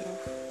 yourself.